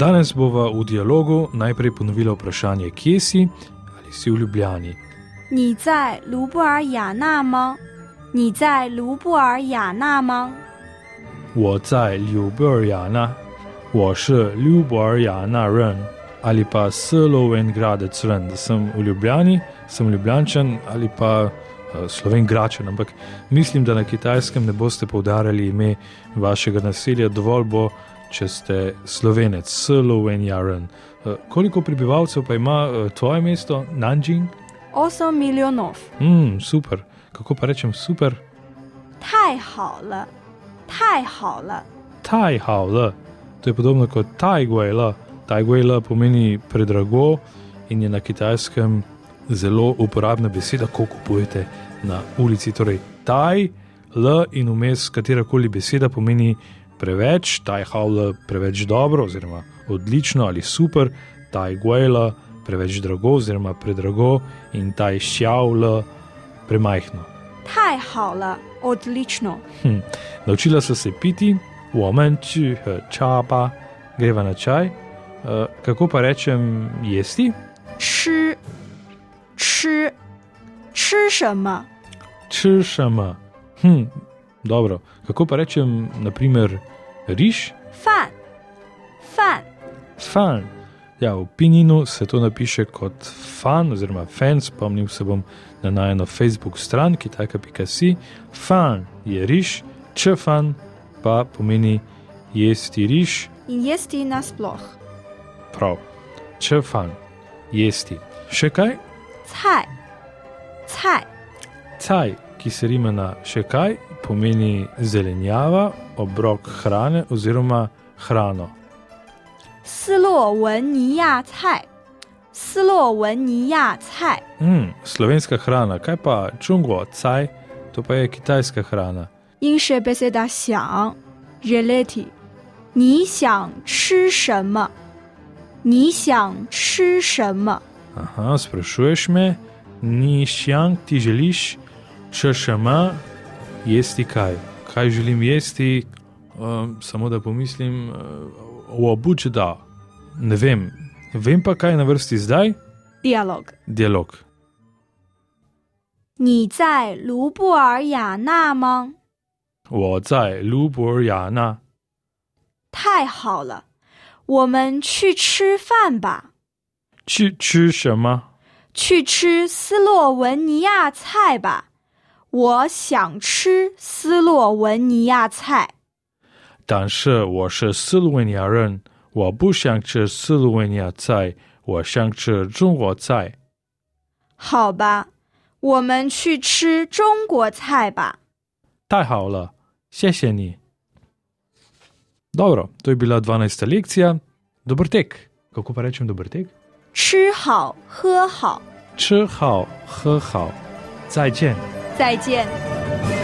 Danes bova v dialogu najprej ponovila vprašanje, kje si ali si v Ljubljani. 你在卢布尔雅纳吗？你在卢布尔雅纳吗？我在柳布尔雅纳，我是柳布尔雅纳人ali pa Sloven gradec ren, da sem v Ljubljani, sem Ljubljančan ali pa uh, Sloven gračan, ampak mislim, da na kitajskem ne boste poudarjali ime vašega naselja, dovolj bo, če ste slovenec, slovenjaren. Eh, koliko prebivalcev pa ima eh, tvoje mesto, Nanjing? 8 milijonov. Mm, super. Kako pa rečem super? Tajhala, tajhala. Tajhala. To je podobno kot tajguela. Tajguela pomeni predrago in je na kitajskem zelo uporabna beseda, ko kupujete na ulici. Torej, taj, l in vmes katerakoli beseda pomeni preveč, ta je Havla preveč dobro, oziroma odlično ali super, ta je Guela preveč drago, oziroma predrago in ta je Šjavla premajhno. Taj Havla, odlično. Hm. Naučila so se piti, woman, či, eh, čapa, greva na čaj. Uh, kako pa rečem jesti? Či, či, či šema. Či šema. Hm, Dobro. Kako pa rečem, naprimer, riž? Fan. Fan. Fan. Ja, v Pininu se to napiše kot fan, oziroma fan, spomnil se bom na najeno Facebook stran, ki taka pika si. Fan je riž, če fan pa pomeni jesti riž. In jesti nasploh. Prav, če fan, jesti. Še kaj? Caj, caj. Caj, ki se rima na še kaj, pomeni zelenjava, obrok hrane oziroma hrano. 斯洛文尼亚菜，斯洛文尼亚菜， Mm, slovenska hrana, kaj pa čungo, caj, to pa je kitajska hrana. 英式 beseda 想，relati。你想吃什么？你想吃什么？ Aha, sprašuješ me, ni šjang ti želiš, če še ima, jesti kaj. Kaj želim jesti, um, samo da pomislim, uh, v obuče da. Ne vem, vem pa kaj je na vrsti zdaj, dialog。 dialog. 你在卢布尔雅纳吗？我在卢布尔雅纳，太好了，我们去吃饭吧，去吃什么？去吃斯洛文尼亚菜吧。 我想吃斯洛文尼亚菜。但是我是斯洛文尼亚人，我不想吃斯洛文尼亚菜，我想吃中国菜。好吧，我们去吃中国菜吧。太好了，谢谢你。Dobro, to je bila 12. lekcija. Dober tek. Kako pa rečem dober tek? 吃好喝好，吃好喝好，再见。再见。